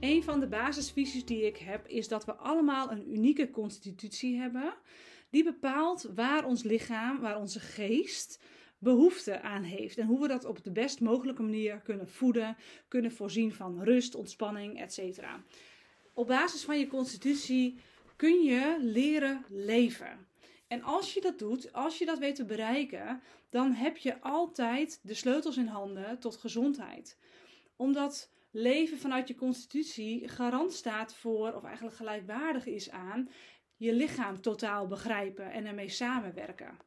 Een van de basisvisies die ik heb is dat we allemaal een unieke constitutie hebben. Die bepaalt waar ons lichaam, waar onze geest behoefte aan heeft. En hoe we dat op de best mogelijke manier kunnen voeden, kunnen voorzien van rust, ontspanning, etc. Op basis van je constitutie kun je leren leven. En als je dat doet, als je dat weet te bereiken, dan heb je altijd de sleutels in handen tot gezondheid. Omdat leven vanuit je constitutie garant staat voor, of eigenlijk gelijkwaardig is aan, je lichaam totaal begrijpen en ermee samenwerken.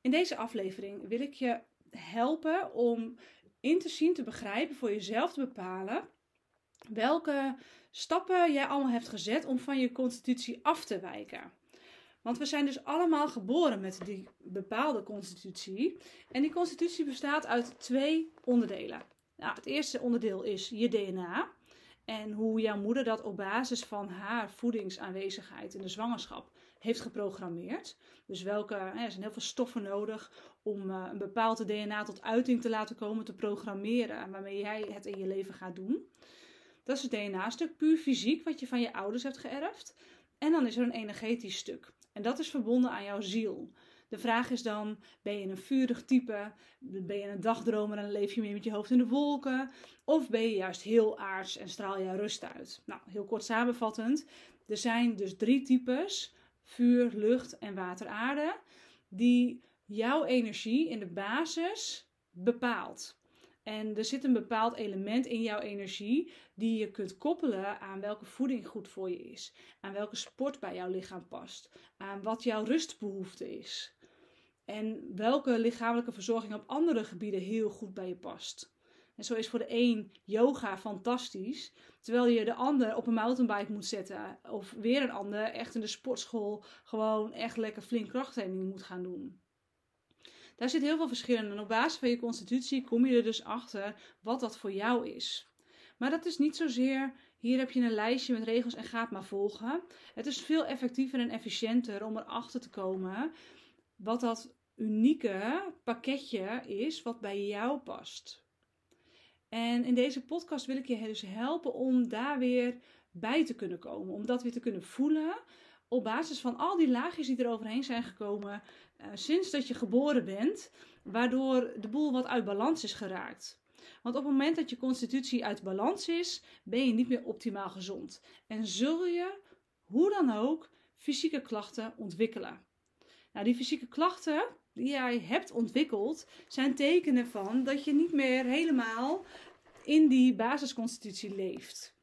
In deze aflevering wil ik je helpen om in te zien, te begrijpen, voor jezelf te bepalen welke stappen jij allemaal hebt gezet om van je constitutie af te wijken. Want we zijn dus allemaal geboren met die bepaalde constitutie. En die constitutie bestaat uit twee onderdelen. Nou, het eerste onderdeel is je DNA. En hoe jouw moeder dat op basis van haar voedingsaanwezigheid in de zwangerschap heeft geprogrammeerd. Dus welke, er zijn heel veel stoffen nodig om uh, een bepaald DNA tot uiting te laten komen, te programmeren, waarmee jij het in je leven gaat doen. Dat is het DNA-stuk, puur fysiek, wat je van je ouders hebt geërfd. En dan is er een energetisch stuk. En dat is verbonden aan jouw ziel. De vraag is dan: ben je een vurig type? Ben je een dagdromer en leef je meer met je hoofd in de wolken? Of ben je juist heel aards en straal je rust uit? Nou, heel kort samenvattend: er zijn dus drie types: vuur, lucht en water, aarde, die jouw energie in de basis bepaalt. En er zit een bepaald element in jouw energie die je kunt koppelen aan welke voeding goed voor je is, aan welke sport bij jouw lichaam past, aan wat jouw rustbehoefte is. En welke lichamelijke verzorging op andere gebieden heel goed bij je past. En zo is voor de een yoga fantastisch, terwijl je de ander op een mountainbike moet zetten. Of weer een ander echt in de sportschool gewoon echt lekker flink krachttraining moet gaan doen. Daar zit heel veel verschil in. Op basis van je constitutie kom je er dus achter wat dat voor jou is. Maar dat is niet zozeer, hier heb je een lijstje met regels en gaat maar volgen. Het is veel effectiever en efficiënter om erachter te komen wat dat unieke pakketje is wat bij jou past. En in deze podcast wil ik je dus helpen om daar weer bij te kunnen komen, om dat weer te kunnen voelen op basis van al die laagjes die er overheen zijn gekomen uh, sinds dat je geboren bent, waardoor de boel wat uit balans is geraakt. Want op het moment dat je constitutie uit balans is, ben je niet meer optimaal gezond. En zul je, hoe dan ook, fysieke klachten ontwikkelen. Nou, die fysieke klachten die jij hebt ontwikkeld, zijn tekenen van dat je niet meer helemaal in die basisconstitutie leeft.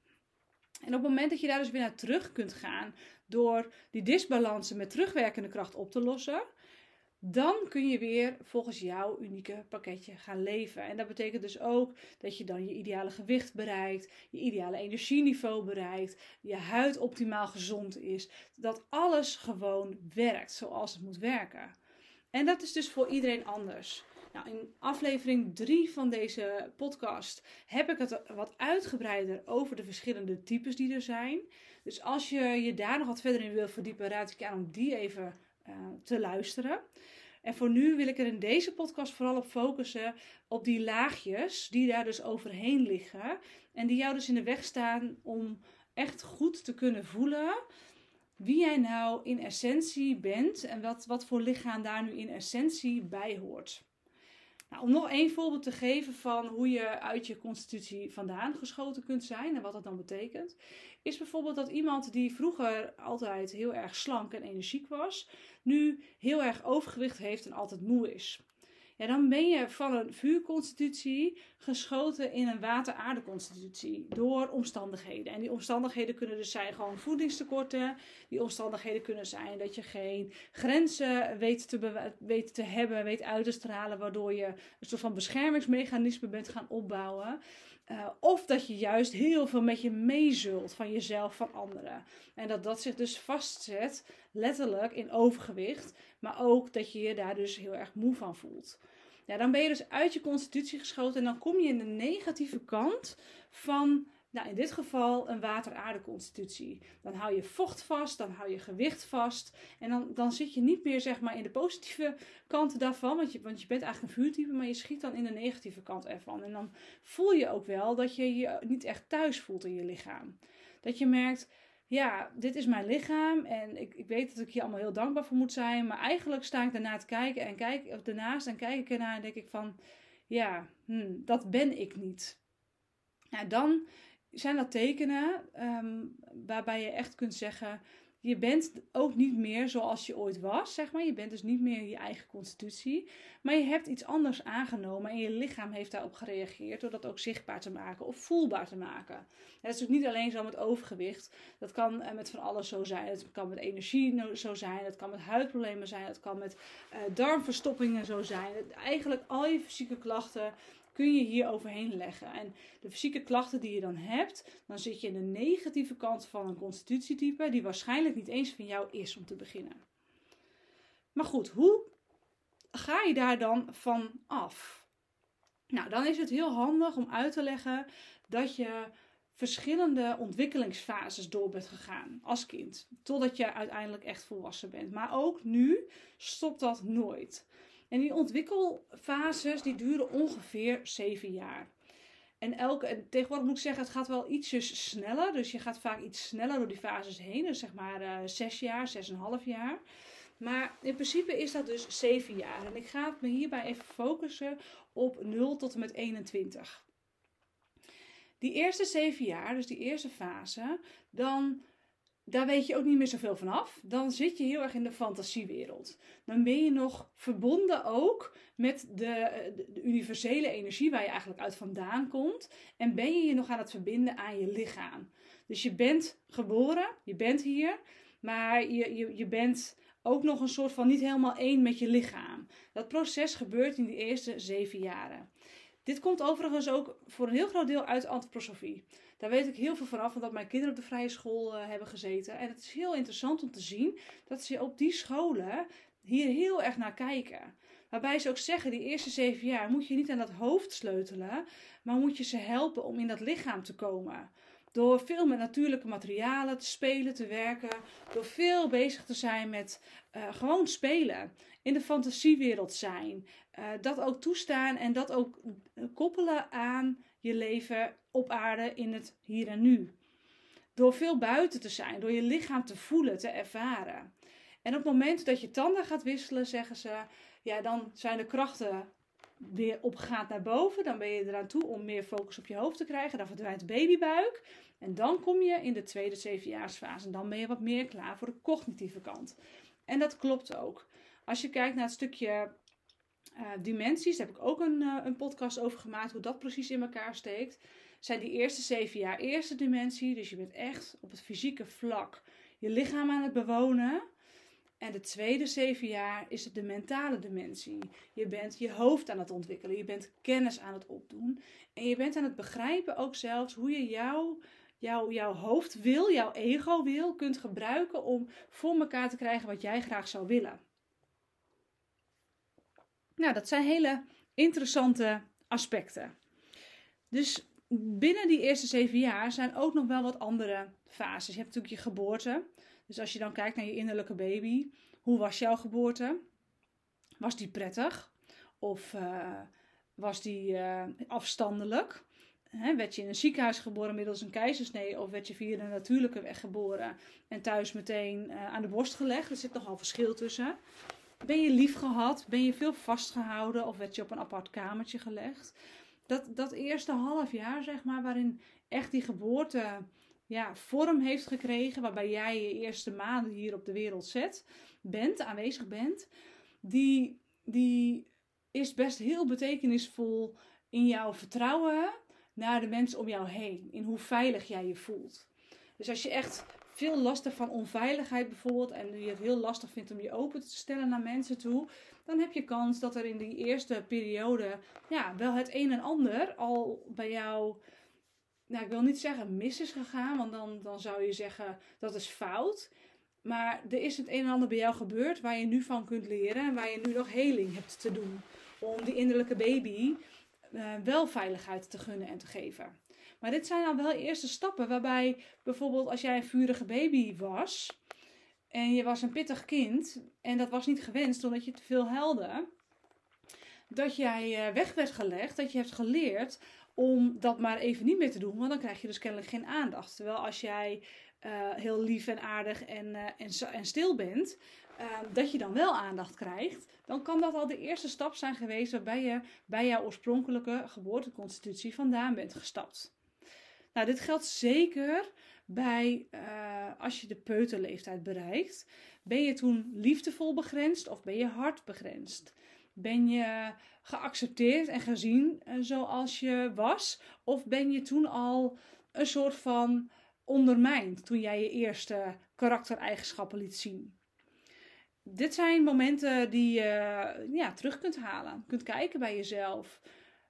En op het moment dat je daar dus weer naar terug kunt gaan door die disbalansen met terugwerkende kracht op te lossen, dan kun je weer volgens jouw unieke pakketje gaan leven. En dat betekent dus ook dat je dan je ideale gewicht bereikt, je ideale energieniveau bereikt, je huid optimaal gezond is, dat alles gewoon werkt zoals het moet werken. En dat is dus voor iedereen anders. Nou, in aflevering 3 van deze podcast heb ik het wat uitgebreider over de verschillende types die er zijn. Dus als je je daar nog wat verder in wil verdiepen, raad ik je aan om die even uh, te luisteren. En voor nu wil ik er in deze podcast vooral op focussen op die laagjes die daar dus overheen liggen. En die jou dus in de weg staan om echt goed te kunnen voelen wie jij nou in essentie bent en wat, wat voor lichaam daar nu in essentie bij hoort. Nou, om nog één voorbeeld te geven van hoe je uit je constitutie vandaan geschoten kunt zijn en wat dat dan betekent, is bijvoorbeeld dat iemand die vroeger altijd heel erg slank en energiek was, nu heel erg overgewicht heeft en altijd moe is ja, dan ben je van een vuurconstitutie geschoten in een water-aarde-constitutie door omstandigheden. En die omstandigheden kunnen dus zijn gewoon voedingstekorten. Die omstandigheden kunnen zijn dat je geen grenzen weet te, weet te hebben, weet uit te stralen, waardoor je een soort van beschermingsmechanisme bent gaan opbouwen. Uh, of dat je juist heel veel met je meezult van jezelf, van anderen. En dat dat zich dus vastzet, letterlijk in overgewicht. Maar ook dat je je daar dus heel erg moe van voelt. Ja, dan ben je dus uit je constitutie geschoten en dan kom je in de negatieve kant van Nou, in dit geval een water-aarde-constitutie. Dan hou je vocht vast, dan hou je gewicht vast. En dan, dan zit je niet meer zeg maar, in de positieve kant daarvan. Want je, want je bent eigenlijk een vuurtype, maar je schiet dan in de negatieve kant ervan. En dan voel je ook wel dat je je niet echt thuis voelt in je lichaam. Dat je merkt, ja, dit is mijn lichaam en ik, ik weet dat ik hier allemaal heel dankbaar voor moet zijn. Maar eigenlijk sta ik daarna te kijken en kijk, of daarnaast en kijk ik ernaar en denk ik van, ja, hm, dat ben ik niet. Nou, dan zijn dat tekenen ehm, waarbij je echt kunt zeggen: je bent ook niet meer zoals je ooit was, zeg maar. Je bent dus niet meer je eigen constitutie. Maar je hebt iets anders aangenomen en je lichaam heeft daarop gereageerd door dat ook zichtbaar te maken of voelbaar te maken. Het is natuurlijk niet alleen zo met overgewicht. Dat kan eh, met van alles zo zijn. Het kan met energie zo zijn. Het kan met huidproblemen zijn. Het kan met uh, darmverstoppingen zo zijn. eigenlijk al je fysieke klachten kun je hier overheen leggen. En de fysieke klachten die je dan hebt, dan zit je in de negatieve kant van een constitutietype, die waarschijnlijk niet eens van jou is om te beginnen. Maar goed, hoe ga je daar dan van af? Nou, dan is het heel handig om uit te leggen dat je verschillende ontwikkelingsfases door bent gegaan als kind. Totdat je uiteindelijk echt volwassen bent. Maar ook nu stopt dat nooit. En die ontwikkelfases die duren ongeveer 7 jaar. En, elke, en tegenwoordig moet ik zeggen, het gaat wel ietsjes sneller. Dus je gaat vaak iets sneller door die fases heen. Dus zeg maar uh, 6 jaar, 6,5 jaar. Maar in principe is dat dus 7 jaar. En ik ga me hierbij even focussen op 0 tot en met 21. Die eerste 7 jaar, dus die eerste fase, dan daar weet je ook niet meer zoveel vanaf. Dan zit je heel erg in de fantasiewereld. Dan ben je nog verbonden ook met de, de, universele energie waar je eigenlijk uit vandaan komt. En ben je je nog aan het verbinden aan je lichaam. Dus je bent geboren, je bent hier, maar je, je, je bent ook nog een soort van niet helemaal één met je lichaam. Dat proces gebeurt in die eerste zeven jaren. Dit komt overigens ook voor een heel groot deel uit antroposofie. Daar weet ik heel veel vanaf, omdat mijn kinderen op de vrije school uh, hebben gezeten. En het is heel interessant om te zien dat ze op die scholen hier heel erg naar kijken. Waarbij ze ook zeggen, die eerste zeven jaar moet je niet aan dat hoofd sleutelen, maar moet je ze helpen om in dat lichaam te komen. Door veel met natuurlijke materialen te spelen, te werken. Door veel bezig te zijn met uh, gewoon spelen. In de fantasiewereld zijn. Uh, dat ook toestaan en dat ook koppelen aan je leven op aarde in het hier en nu. Door veel buiten te zijn, door je lichaam te voelen, te ervaren. En op het moment dat je tanden gaat wisselen, zeggen ze, ja, dan zijn de krachten weer opgaat naar boven. Dan ben je eraan toe om meer focus op je hoofd te krijgen. Dan verdwijnt babybuik. En dan kom je in de tweede zevenjaarsfase. En dan ben je wat meer klaar voor de cognitieve kant. En dat klopt ook. Als je kijkt naar het stukje uh, dimensies, daar heb ik ook een, uh, een podcast over gemaakt, hoe dat precies in elkaar steekt. Zijn die eerste zeven jaar eerste dimensie, dus je bent echt op het fysieke vlak je lichaam aan het bewonen. En de tweede zeven jaar is het de mentale dimensie. Je bent je hoofd aan het ontwikkelen, je bent kennis aan het opdoen. En je bent aan het begrijpen ook zelfs hoe je jouw, jouw, jouw hoofd wil, jouw ego wil, kunt gebruiken om voor elkaar te krijgen wat jij graag zou willen. Nou, dat zijn hele interessante aspecten. Dus binnen die eerste zeven jaar zijn ook nog wel wat andere fases. Je hebt natuurlijk je geboorte. Dus als je dan kijkt naar je innerlijke baby, hoe was jouw geboorte? Was die prettig? Of uh, was die uh, afstandelijk? He, werd je in een ziekenhuis geboren middels een keizersnee of werd je via de natuurlijke weg geboren en thuis meteen uh, aan de borst gelegd? Er zit nogal verschil tussen. Ben je lief gehad? Ben je veel vastgehouden of werd je op een apart kamertje gelegd? Dat, dat eerste half jaar, zeg maar, waarin echt die geboorte ja, vorm heeft gekregen, waarbij jij je eerste maanden hier op de wereld zet, bent, aanwezig bent, die, die is best heel betekenisvol in jouw vertrouwen naar de mensen om jou heen, in hoe veilig jij je voelt. Dus als je echt veel last hebt van onveiligheid bijvoorbeeld en je het heel lastig vindt om je open te stellen naar mensen toe, dan heb je kans dat er in die eerste periode ja, wel het een en ander al bij jou nou, ik wil niet zeggen mis is gegaan, want dan, dan zou je zeggen dat is fout. Maar er is het een en ander bij jou gebeurd waar je nu van kunt leren en waar je nu nog heling hebt te doen. Om die innerlijke baby uh, wel veiligheid te gunnen en te geven. Maar dit zijn dan wel eerste stappen waarbij bijvoorbeeld als jij een vurige baby was en je was een pittig kind en dat was niet gewenst omdat je te veel huilde, dat jij eh, weg werd gelegd, dat je hebt geleerd om dat maar even niet meer te doen, want dan krijg je dus kennelijk geen aandacht. Terwijl als jij uh, heel lief en aardig en, uh, en, stil bent, uh, dat je dan wel aandacht krijgt, dan kan dat al de eerste stap zijn geweest waarbij je bij jouw oorspronkelijke geboorteconstitutie vandaan bent gestapt. Nou, dit geldt zeker bij als je de peuterleeftijd bereikt. Ben je toen liefdevol begrensd of ben je hard begrensd? Ben je geaccepteerd en gezien zoals je was? Of ben je toen al een soort van ondermijnd toen jij je eerste karaktereigenschappen liet zien. Dit zijn momenten die je ja, terug kunt halen. Je kunt kijken bij jezelf.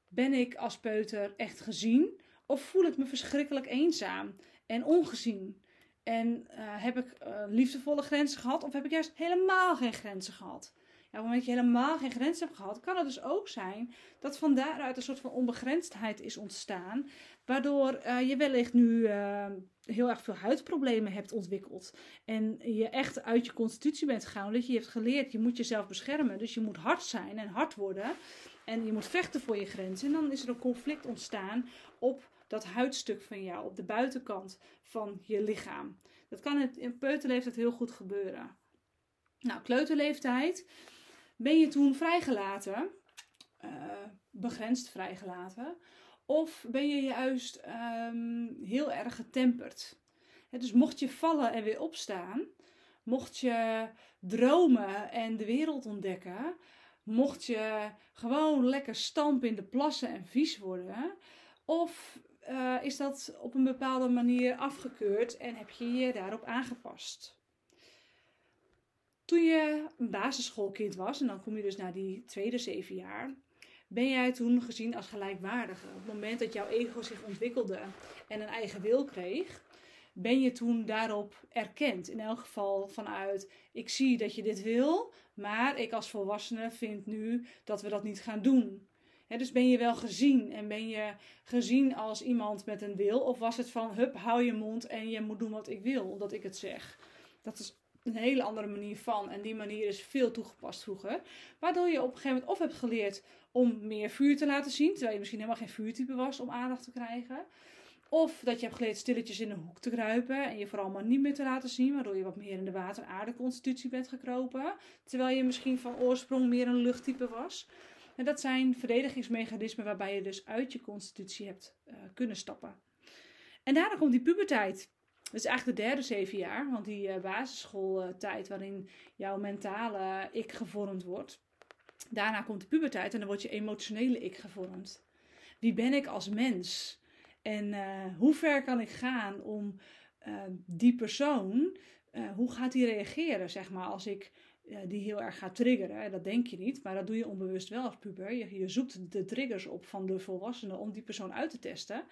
Ben ik als peuter echt gezien? Of voel ik me verschrikkelijk eenzaam en ongezien? En uh, heb ik uh, liefdevolle grenzen gehad? Of heb ik juist helemaal geen grenzen gehad? Ja, op het moment dat je helemaal geen grenzen hebt gehad, kan het dus ook zijn dat van daaruit een soort van onbegrensdheid is ontstaan. Waardoor uh, je wellicht nu heel erg veel huidproblemen hebt ontwikkeld. En je echt uit je constitutie bent gegaan. Omdat je hebt geleerd, je moet jezelf beschermen. Dus je moet hard zijn en hard worden. En je moet vechten voor je grenzen. En dan is er een conflict ontstaan op dat huidstuk van jou. Op de buitenkant van je lichaam. Dat kan in peuterleeftijd heel goed gebeuren. Nou, kleuterleeftijd. Ben je toen vrijgelaten? Uh, begrensd vrijgelaten? Of ben je juist um, heel erg getemperd? dus mocht je vallen en weer opstaan, mocht je dromen en de wereld ontdekken, mocht je gewoon lekker stampen in de plassen en vies worden, of uh, is dat op een bepaalde manier afgekeurd en heb je je daarop aangepast? Toen je een basisschoolkind was, en dan kom je dus naar die tweede zeven jaar, ben jij toen gezien als gelijkwaardige? Op het moment dat jouw ego zich ontwikkelde en een eigen wil kreeg, ben je toen daarop erkend? In elk geval vanuit, ik zie dat je dit wil, maar ik als volwassene vind nu dat we dat niet gaan doen. Dus ben je wel gezien en ben je gezien als iemand met een wil? Of was het van, hup, hou je mond en je moet doen wat ik wil, omdat ik het zeg? Dat is een hele andere manier van. En die manier is veel toegepast vroeger. Waardoor je op een gegeven moment of hebt geleerd om meer vuur te laten zien. Terwijl je misschien helemaal geen vuurtype was om aandacht te krijgen. Of dat je hebt geleerd stilletjes in een hoek te kruipen. En je vooral maar niet meer te laten zien. Waardoor je wat meer in de water-aarde constitutie bent gekropen. Terwijl je misschien van oorsprong meer een luchttype was. En dat zijn verdedigingsmechanismen waarbij je dus uit je constitutie hebt uh, kunnen stappen. En daarna komt die puberteit. Dat is eigenlijk de derde zeven jaar, want die uh, basisschooltijd waarin jouw mentale ik gevormd wordt. Daarna komt de puberteit en dan wordt je emotionele ik gevormd. Wie ben ik als mens? En uh, hoe ver kan ik gaan om die persoon, hoe gaat die reageren, zeg maar, als ik die heel erg ga triggeren? Dat denk je niet, maar dat doe je onbewust wel als puber. Je, je zoekt de triggers op van de volwassenen om die persoon uit te testen.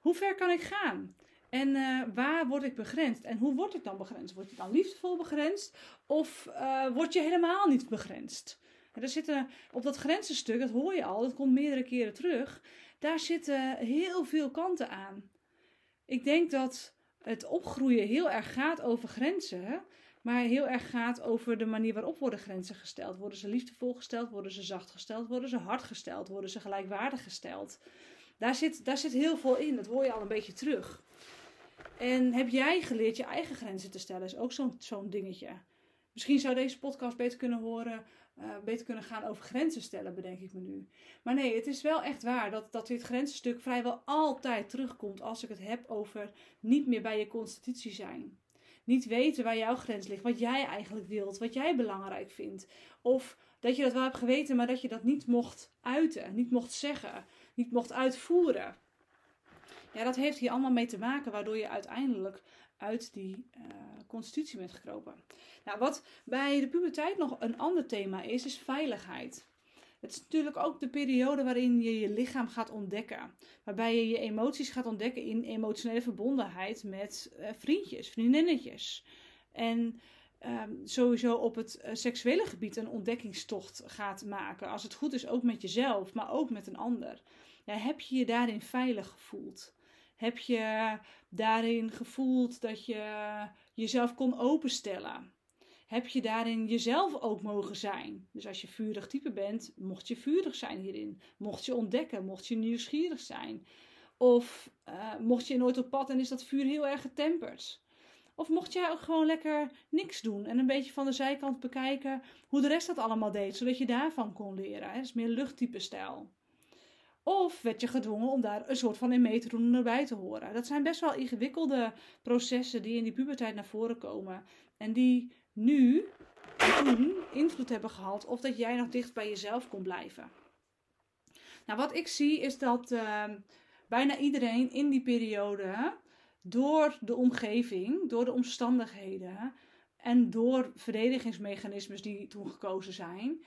Hoe ver kan ik gaan? En uh, waar word ik begrensd? En hoe word ik dan begrensd? Word je dan liefdevol begrensd? Of uh, word je helemaal niet begrensd? er zitten op dat grensenstuk, dat hoor je al, dat komt meerdere keren terug. Daar zitten heel veel kanten aan. Ik denk dat het opgroeien heel erg gaat over grenzen, maar heel erg gaat over de manier waarop worden grenzen gesteld. Worden ze liefdevol gesteld? Worden ze zacht gesteld? Worden ze hard gesteld? Worden ze gelijkwaardig gesteld? Daar zit, daar zit heel veel in. Dat hoor je al een beetje terug. En heb jij geleerd je eigen grenzen te stellen? Is ook zo'n zo'n dingetje. Misschien zou deze podcast beter kunnen horen, uh, beter kunnen gaan over grenzen stellen, bedenk ik me nu. Maar nee, het is wel echt waar dat, dat dit grensenstuk vrijwel altijd terugkomt als ik het heb over niet meer bij je constitutie zijn. Niet weten waar jouw grens ligt, wat jij eigenlijk wilt, wat jij belangrijk vindt. Of dat je dat wel hebt geweten, maar dat je dat niet mocht uiten, niet mocht zeggen, niet mocht uitvoeren. Ja, dat heeft hier allemaal mee te maken, waardoor je uiteindelijk uit die uh, constitutie bent gekropen. Nou, wat bij de puberteit nog een ander thema is, is veiligheid. Het is natuurlijk ook de periode waarin je je lichaam gaat ontdekken. Waarbij je je emoties gaat ontdekken in emotionele verbondenheid met uh, vriendjes, vriendinnetjes. En um, sowieso op het uh, seksuele gebied een ontdekkingstocht gaat maken. Als het goed is, ook met jezelf, maar ook met een ander. Ja, heb je je daarin veilig gevoeld? Heb je daarin gevoeld dat je jezelf kon openstellen? Heb je daarin jezelf ook mogen zijn? Dus als je vurig type bent, mocht je vurig zijn hierin. Mocht je ontdekken, mocht je nieuwsgierig zijn. Of uh, mocht je nooit op pad en is dat vuur heel erg getemperd. Of mocht jij ook gewoon lekker niks doen en een beetje van de zijkant bekijken hoe de rest dat allemaal deed, zodat je daarvan kon leren. Dat is meer luchttype stijl. Of werd je gedwongen om daar een soort van in mee te doen en erbij te horen. Dat zijn best wel ingewikkelde processen die in die puberteit naar voren komen. En die nu en toen invloed hebben gehad of dat jij nog dicht bij jezelf kon blijven. Nou, wat ik zie is dat uh, bijna iedereen in die periode door de omgeving, door de omstandigheden en door verdedigingsmechanismes die toen gekozen zijn,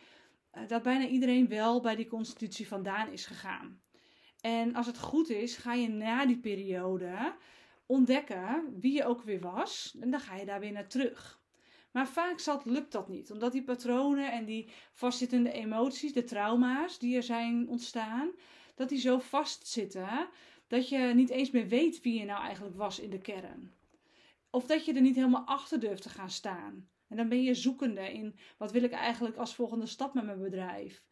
eh, dat bijna iedereen wel bij die constitutie vandaan is gegaan. En als het goed is, ga je na die periode ontdekken wie je ook weer was en dan ga je daar weer naar terug. Maar vaak zat, lukt dat niet, omdat die patronen en die vastzittende emoties, de trauma's die er zijn ontstaan, dat die zo vastzitten dat je niet eens meer weet wie je nou eigenlijk was in de kern. Of dat je er niet helemaal achter durft te gaan staan. En dan ben je zoekende in wat wil ik eigenlijk als volgende stap met mijn bedrijf.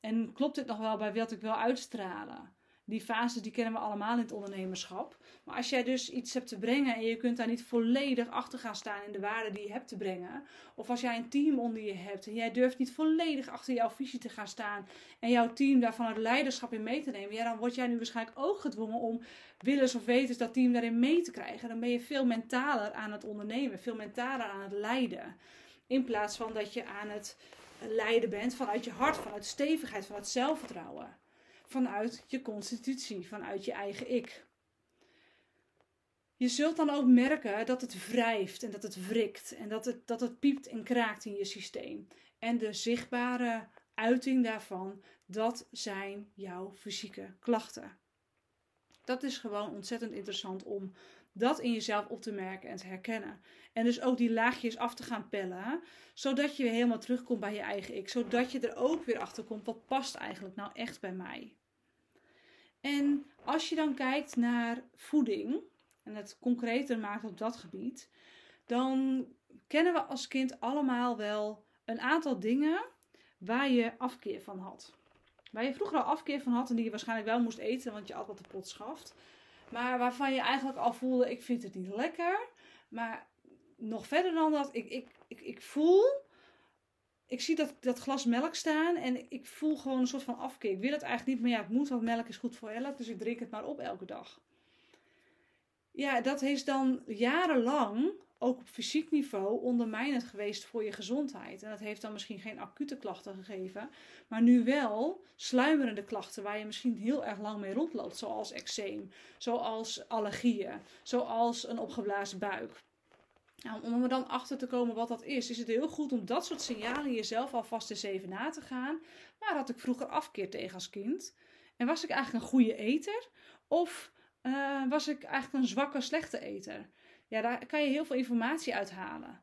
En klopt dit nog wel bij wat ik wil uitstralen? Die fases die kennen we allemaal in het ondernemerschap. Maar als jij dus iets hebt te brengen en je kunt daar niet volledig achter gaan staan in de waarde die je hebt te brengen. Of als jij een team onder je hebt en jij durft niet volledig achter jouw visie te gaan staan. En jouw team daarvan het leiderschap in mee te nemen. Ja, dan word jij nu waarschijnlijk ook gedwongen om willens of wetens dat team daarin mee te krijgen. Dan ben je veel mentaler aan het ondernemen. Veel mentaler aan het leiden. In plaats van dat je aan het leiden bent vanuit je hart, vanuit stevigheid, vanuit zelfvertrouwen vanuit je constitutie, vanuit je eigen ik. Je zult dan ook merken dat het wrijft en dat het wrikt en dat het, dat het piept en kraakt in je systeem. En de zichtbare uiting daarvan, dat zijn jouw fysieke klachten. Dat is gewoon ontzettend interessant om dat in jezelf op te merken en te herkennen. En dus ook die laagjes af te gaan pellen, zodat je weer helemaal terugkomt bij je eigen ik. Zodat je er ook weer achter komt, wat past eigenlijk nou echt bij mij? En als je dan kijkt naar voeding en het concreter maakt op dat gebied, dan kennen we als kind allemaal wel een aantal dingen waar je afkeer van had. Waar je vroeger al afkeer van had en die je waarschijnlijk wel moest eten, want je altijd de pot schaft. Maar waarvan je eigenlijk al voelde, ik vind het niet lekker. Maar nog verder dan dat, ik, ik, ik, ik voel ik zie dat, dat glas melk staan en ik voel gewoon een soort van afkeer. Ik wil het eigenlijk niet, maar ja, het moet, want melk is goed voor elk. Dus ik drink het maar op elke dag. Ja, dat is dan jarenlang, ook op fysiek niveau, ondermijnend geweest voor je gezondheid. En dat heeft dan misschien geen acute klachten gegeven, maar nu wel sluimerende klachten waar je misschien heel erg lang mee rondloopt. Zoals eczeem, zoals allergieën, zoals een opgeblazen buik. Nou, om er dan achter te komen wat dat is, is het heel goed om dat soort signalen jezelf alvast eens even na te gaan. Waar had ik vroeger afkeer tegen als kind? En was ik eigenlijk een goede eter? Of uh, was ik eigenlijk een zwakke, slechte eter? Ja, daar kan je heel veel informatie uithalen.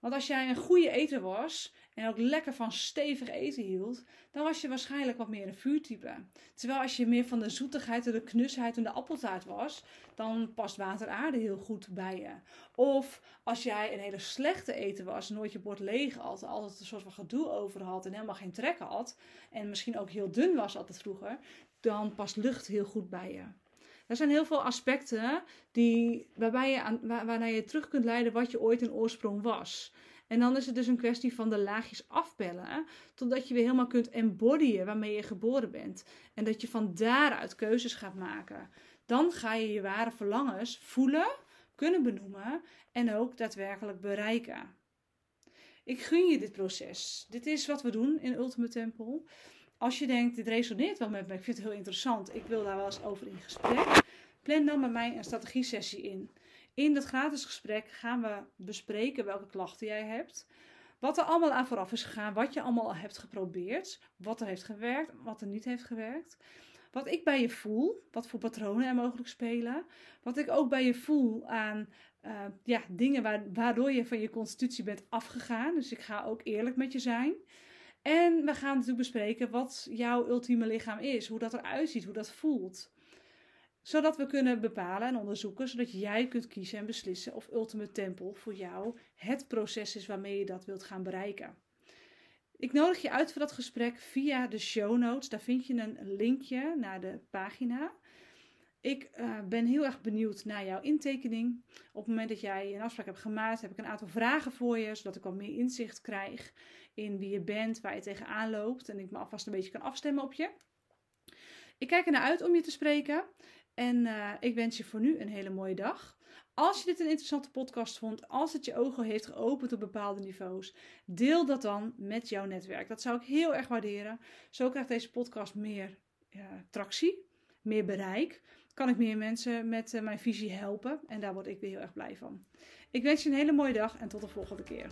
Want als jij een goede eter was en ook lekker van stevig eten hield, dan was je waarschijnlijk wat meer een vuurtype. Terwijl als je meer van de zoetigheid en de knusheid en de appeltaart was, dan past water aarde heel goed bij je. Of als jij een hele slechte eter was, nooit je bord leeg had, altijd een soort van gedoe over had en helemaal geen trek had, en misschien ook heel dun was altijd vroeger, dan past lucht heel goed bij je. Er zijn heel veel aspecten die, waarbij je aan, waar, waarnaar je terug kunt leiden wat je ooit in oorsprong was. En dan is het dus een kwestie van de laagjes afpellen, totdat je weer helemaal kunt embodyen waarmee je geboren bent. En dat je van daaruit keuzes gaat maken. Dan ga je je ware verlangens voelen, kunnen benoemen en ook daadwerkelijk bereiken. Ik gun je dit proces. Dit is wat we doen in Ultimate Temple. Als je denkt, dit resoneert wel met me, ik vind het heel interessant, ik wil daar wel eens over in gesprek, plan dan met mij een strategie-sessie in. In dat gratis gesprek gaan we bespreken welke klachten jij hebt. Wat er allemaal aan vooraf is gegaan, wat je allemaal hebt geprobeerd, wat er heeft gewerkt, wat er niet heeft gewerkt. Wat ik bij je voel, wat voor patronen er mogelijk spelen. Wat ik ook bij je voel aan uh, ja, dingen waardoor je van je constitutie bent afgegaan. Dus ik ga ook eerlijk met je zijn. En we gaan natuurlijk bespreken wat jouw ultieme lichaam is, hoe dat eruit ziet, hoe dat voelt zodat we kunnen bepalen en onderzoeken, zodat jij kunt kiezen en beslissen of Ultimate Temple voor jou het proces is waarmee je dat wilt gaan bereiken. Ik nodig je uit voor dat gesprek via de show notes. Daar vind je een linkje naar de pagina. Ik uh, ben heel erg benieuwd naar jouw intekening. Op het moment dat jij een afspraak hebt gemaakt, heb ik een aantal vragen voor je, zodat ik wat meer inzicht krijg in wie je bent, waar je tegenaan loopt en ik me alvast een beetje kan afstemmen op je. Ik kijk er naar uit om je te spreken en uh, ik wens je voor nu een hele mooie dag. Als je dit een interessante podcast vond, als het je ogen heeft geopend op bepaalde niveaus, deel dat dan met jouw netwerk. Dat zou ik heel erg waarderen. Zo krijgt deze podcast meer ja, tractie, meer bereik. Kan ik meer mensen met uh, mijn visie helpen en daar word ik weer heel erg blij van. Ik wens je een hele mooie dag en tot de volgende keer.